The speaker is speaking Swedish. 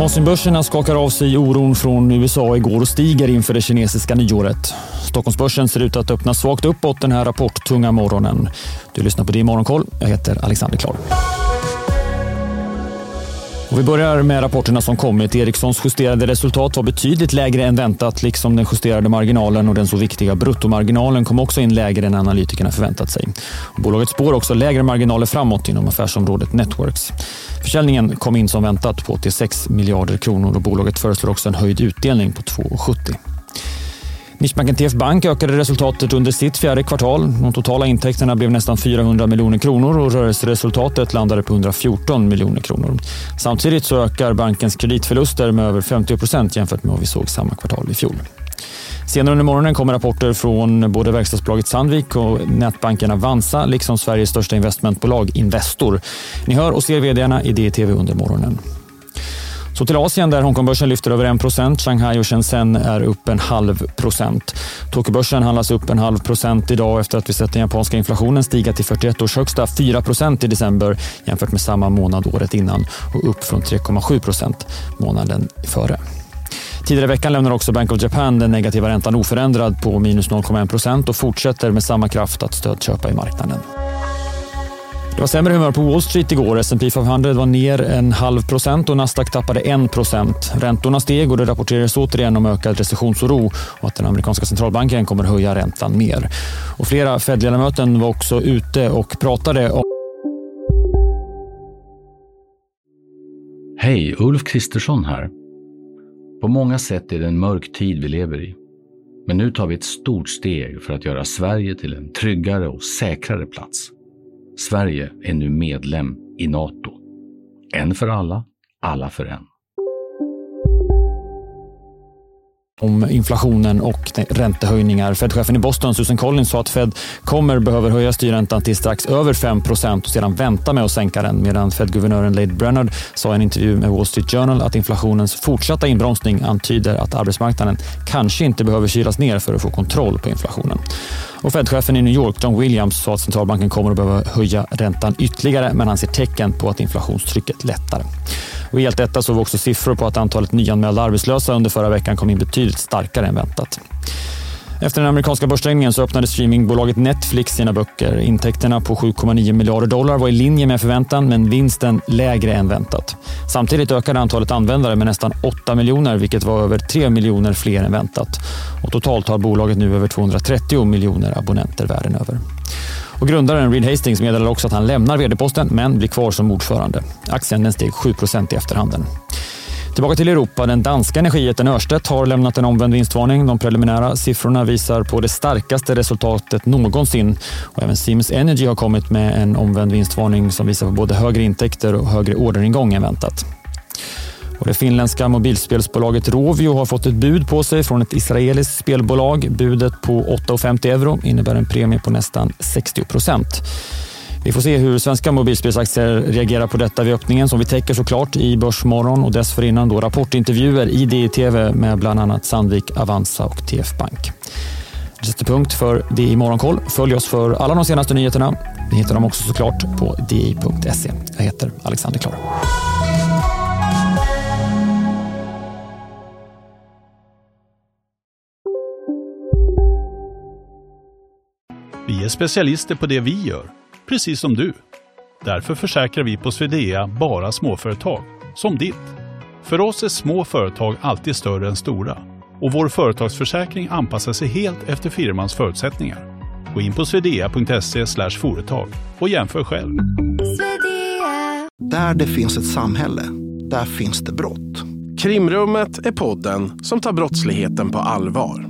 Asienbörserna skakar av sig oron från USA igår och stiger inför det kinesiska nyåret. Stockholmsbörsen ser ut att öppna svagt uppåt den här rapporttunga morgonen. Du lyssnar på det i Morgonkoll. Jag heter Alexander Klar. Och vi börjar med rapporterna som kommit. Ericssons justerade resultat var betydligt lägre än väntat, liksom den justerade marginalen och den så viktiga bruttomarginalen kom också in lägre än analytikerna förväntat sig. Och bolaget spår också lägre marginaler framåt inom affärsområdet Networks. Försäljningen kom in som väntat på 86 miljarder kronor och bolaget föreslår också en höjd utdelning på 2,70. Nischbanken TF Bank ökade resultatet under sitt fjärde kvartal. De totala intäkterna blev nästan 400 miljoner kronor och rörelseresultatet landade på 114 miljoner kronor. Samtidigt så ökar bankens kreditförluster med över 50 procent jämfört med vad vi såg samma kvartal i fjol. Senare under morgonen kommer rapporter från både verkstadsbolaget Sandvik och nätbanken Avanza liksom Sveriges största investmentbolag Investor. Ni hör och ser vdarna i DTV under morgonen. Så till Asien där Hongkongbörsen lyfter över 1 Shanghai och Shenzhen är upp en halv procent. Tokyobörsen handlas upp en halv procent idag efter att vi sett den japanska inflationen stiga till 41 års högsta 4 procent i december jämfört med samma månad året innan och upp från 3,7 procent månaden före. Tidigare i veckan lämnar också Bank of Japan den negativa räntan oförändrad på minus 0,1 procent och fortsätter med samma kraft att stödköpa i marknaden. Det var sämre humör på Wall Street igår. S&P 500 var ner en halv procent och Nasdaq tappade en procent. Räntorna steg och det rapporterades återigen om ökad recessionsoro och att den amerikanska centralbanken kommer höja räntan mer. Och flera Fed-ledamöter var också ute och pratade om Hej, Ulf Kristersson här. På många sätt är det en mörk tid vi lever i. Men nu tar vi ett stort steg för att göra Sverige till en tryggare och säkrare plats. Sverige är nu medlem i Nato. En för alla, alla för en. Om inflationen och räntehöjningar. Fed-chefen i Boston, Susan Collins, sa att Fed kommer behöva höja styrräntan till strax över 5 och sedan vänta med att sänka den. Medan Fed-guvernören Lade Brennard sa i en intervju med Wall Street Journal att inflationens fortsatta inbromsning antyder att arbetsmarknaden kanske inte behöver kylas ner för att få kontroll på inflationen. Och Fed-chefen i New York, John Williams, sa att centralbanken kommer att behöva höja räntan ytterligare men han ser tecken på att inflationstrycket lättar. Och I allt detta såg vi också siffror på att antalet nyanmälda arbetslösa under förra veckan kom in betydligt starkare än väntat. Efter den amerikanska börsstängningen så öppnade streamingbolaget Netflix sina böcker. Intäkterna på 7,9 miljarder dollar var i linje med förväntan men vinsten lägre än väntat. Samtidigt ökade antalet användare med nästan 8 miljoner vilket var över 3 miljoner fler än väntat. Och totalt har bolaget nu över 230 miljoner abonnenter världen över. Och grundaren Reed Hastings meddelade också att han lämnar vd-posten men blir kvar som ordförande. Aktien den steg 7% i efterhanden. Tillbaka till Europa. Den danska energijätten Ørsted har lämnat en omvänd vinstvarning. De preliminära siffrorna visar på det starkaste resultatet någonsin. Och även Siemens Energy har kommit med en omvänd vinstvarning som visar på både högre intäkter och högre orderingång än väntat. Och det finländska mobilspelsbolaget Rovio har fått ett bud på sig från ett israeliskt spelbolag. Budet på 8,50 euro innebär en premie på nästan 60 procent. Vi får se hur svenska mobilspelsaktier reagerar på detta vid öppningen som vi täcker såklart i Börsmorgon och dessförinnan då rapportintervjuer i DTV med bland annat Sandvik, Avanza och TF Bank. Det sätter punkt för Di Morgonkoll. Följ oss för alla de senaste nyheterna. Ni hittar dem också såklart på di.se. Jag heter Alexander Klar. Vi är specialister på det vi gör precis som du. Därför försäkrar vi på Swedea bara småföretag, som ditt. För oss är små företag alltid större än stora och vår företagsförsäkring anpassar sig helt efter firmans förutsättningar. Gå in på swedea.se företag och jämför själv. Där det finns ett samhälle, där finns det brott. Krimrummet är podden som tar brottsligheten på allvar.